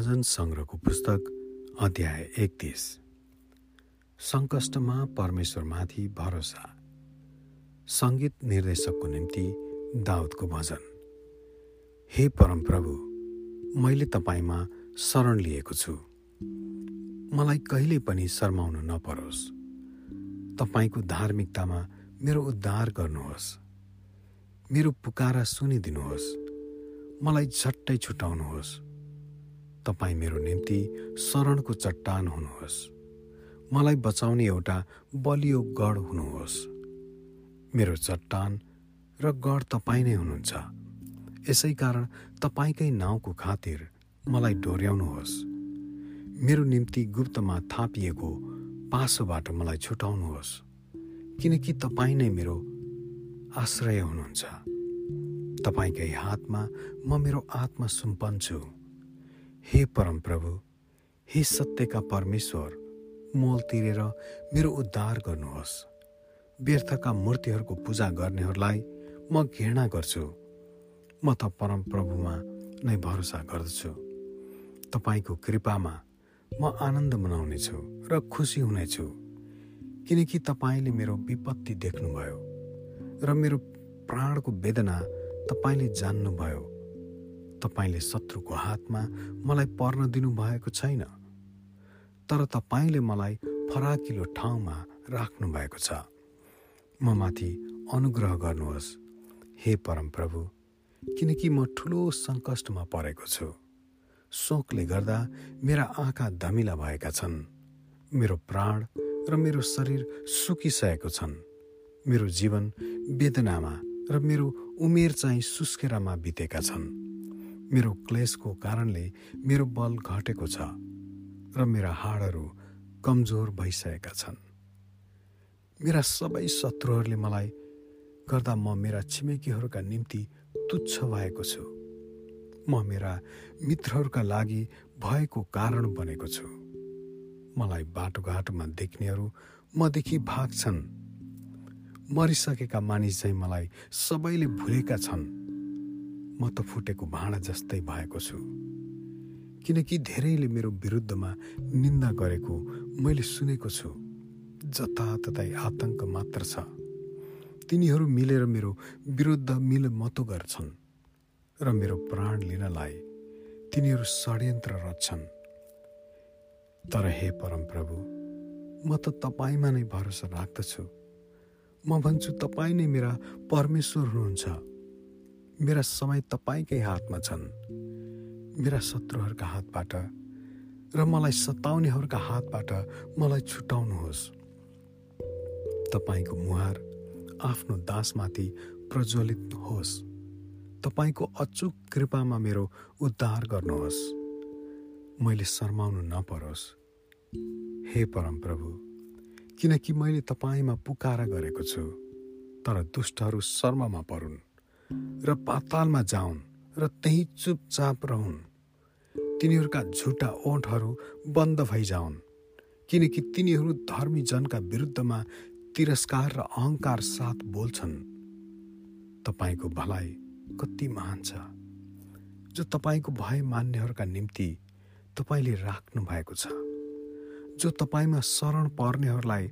भजन सङ्ग्रहको पुस्तक अध्याय एकतिस। सङ्कष्टमा परमेश्वरमाथि भरोसा। सङ्गीत निर्देशकको निम्ति दाउदको भजन। हे परमप्रभु मैले तपाईँमा शरण लिएको छु। मलाई कहिले पनि शर्माउनु नपरोस्। तपाईँको धार्मिकतामा मेरो उद्धार गर्नुहोस्। मेरो पुकारा सुनिदिनुहोस्। मलाई झट्टै छुटाउनुहोस्। तपाईँ मेरो निम्ति शरणको चट्टान हुनुहोस्। मलाई बचाउने एउटा बलियो गढ हुनुहोस्। मेरो चट्टान र गढ तपाईँ नै हुनुहुन्छ। यसै कारण तपाईँकै नाउँको खातिर मलाई डोर्याउनुहोस्। मेरो निम्ति गुप्तमा थापिएको पासोबाट मलाई छुटाउनुहोस्। किनकि तपाईँ नै मेरो आश्रय हुनुहुन्छ। तपाईँकै हातमा म मेरो आत्मा सुम्पन्छु हे परमप्रभु हे सत्यका परमेश्वर मोल तिरेर मेरो उद्धार गर्नुहोस्। व्यर्थका मूर्तिहरूको पूजा गर्नेहरूलाई म घृणा गर्छु। म त परमप्रभुमा नै भरोसा गर्दछु। तपाईँको कृपामा म आनन्द मनाउनेछु र खुसी हुनेछु किनकि तपाईँले मेरो विपत्ति देख्नुभयो र मेरो प्राणको वेदना तपाईँले जान्नुभयो। तपाईँले शत्रुको हातमा मलाई पर्न दिनुभएको छैन तर तपाईँले मलाई फराकिलो ठाउँमा राख्नु भएको छ। म माथि अनुग्रह गर्नुहोस् हे परमप्रभु किनकि म ठुलो सङ्कष्टमा परेको छु। शोकले गर्दा मेरा आँखा धमिला भएका छन्। मेरो प्राण र मेरो शरीर सुकिसकेको छन्। मेरो जीवन वेदनामा र मेरो उमेर चाहिँ सुस्केरामा बितेका छन्। मेरो क्लेसको कारणले मेरो बल घटेको छ र मेरा हाडहरू कमजोर भइसकेका छन्। मेरा सबै शत्रुहरूले मलाई गर्दा म मेरा छिमेकीहरूका निम्ति तुच्छ भएको छु। म मेरा मित्रहरूका लागि भएको कारण बनेको छु। मलाई बाटोघाटोमा देख्नेहरू मदेखि भाग्छन्। मरिसकेका मानिस चाहिँ मलाई सबैले भुलेका छन्। म त फुटेको भाँडा जस्तै भएको छु। किनकि धेरैले मेरो विरुद्धमा निन्दा गरेको मैले सुनेको छु। जताततै आतंक मात्र छ। तिनीहरू मिलेर मेरो विरुद्ध मिलमतो गर्छन् र मेरो प्राण लिनलाई तिनीहरू षड्यन्त्र रच्छन्। तर हे परमप्रभु म त तपाईँमा नै भरोसा राख्दछु। म भन्छु तपाईँ नै मेरा परमेश्वर हुनुहुन्छ। मेरा समय तपाईँकै हातमा छन्। मेरा शत्रुहरूका हातबाट र मलाई सताउनेहरूका हातबाट मलाई छुटाउनुहोस्। तपाईँको मुहार आफ्नो दासमाथि प्रज्वलित होस्। तपाईँको अचुक कृपामा मेरो उद्धार गर्नुहोस्। मैले शर्माउनु नपरोस्। हे परमप्रभु किनकि मैले तपाईँमा पुकारा गरेको छु तर दुष्टहरू शर्ममा परुन्। र पातालमा जाउन् र त्यही चुपचाप रहन्। तिनीहरूका झुटा ओठहरू बन्द भइजाउन् किनकि तिनीहरू धर्मी जनका विरुद्धमा तिरस्कार र अहङ्कार साथ बोल्छन्। तपाईँको भलाइ कति महान छ। जो तपाईँको भय मान्नेहरूका निम्ति तपाईँले राख्नु भएको छ। जो तपाईँमा शरण पर्नेहरूलाई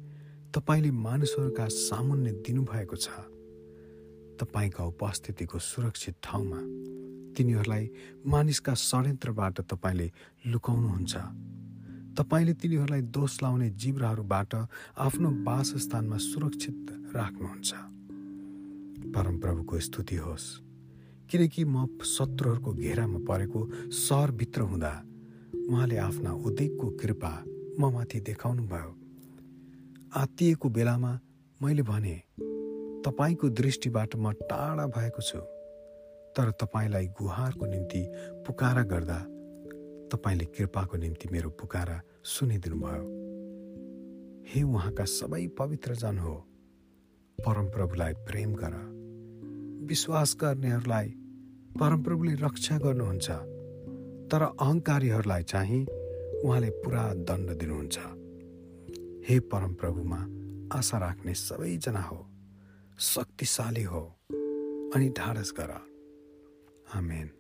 तपाईँले मानिसहरूका सामुन्ने दिनुभएको छ। तपाईँका उपस्थितिको सुरक्षित ठाउँमा तिनीहरूलाई मानिसका षड्यन्त्रबाट तपाईँले लुकाउनुहुन्छ। तपाईँले तिनीहरूलाई दोष लाउने जिब्राहरूबाट आफ्नो वासस्थानमा सुरक्षित राख्नुहुन्छ। परमप्रभुको स्तुति होस्। किनकि म शत्रुहरूको घेरामा परेको सहरभित्र हुँदा उहाँले आफ्ना उद्योगको कृपा म माथि देखाउनु भयो आत्तिएको बेलामा मैले भने तपाईँको दृष्टिबाट म टाढा भएको छु तर तपाईँलाई गुहारको निम्ति पुकारा गर्दा तपाईँले कृपाको निम्ति मेरो पुकारा सुनिदिनुभयो। हे उहाँका सबै पवित्र जन हो परमप्रभुलाई प्रेम गर विश्वास गर्नेहरूलाई परमप्रभुले रक्षा गर्नुहुन्छ तर अहङ्कारीहरूलाई चाहिँ उहाँले पुरा दण्ड दिनुहुन्छ। हे परमप्रभुमा आशा राख्ने सबैजना हो। शक्तिशाली हो अनि ढाडस गर आमेन।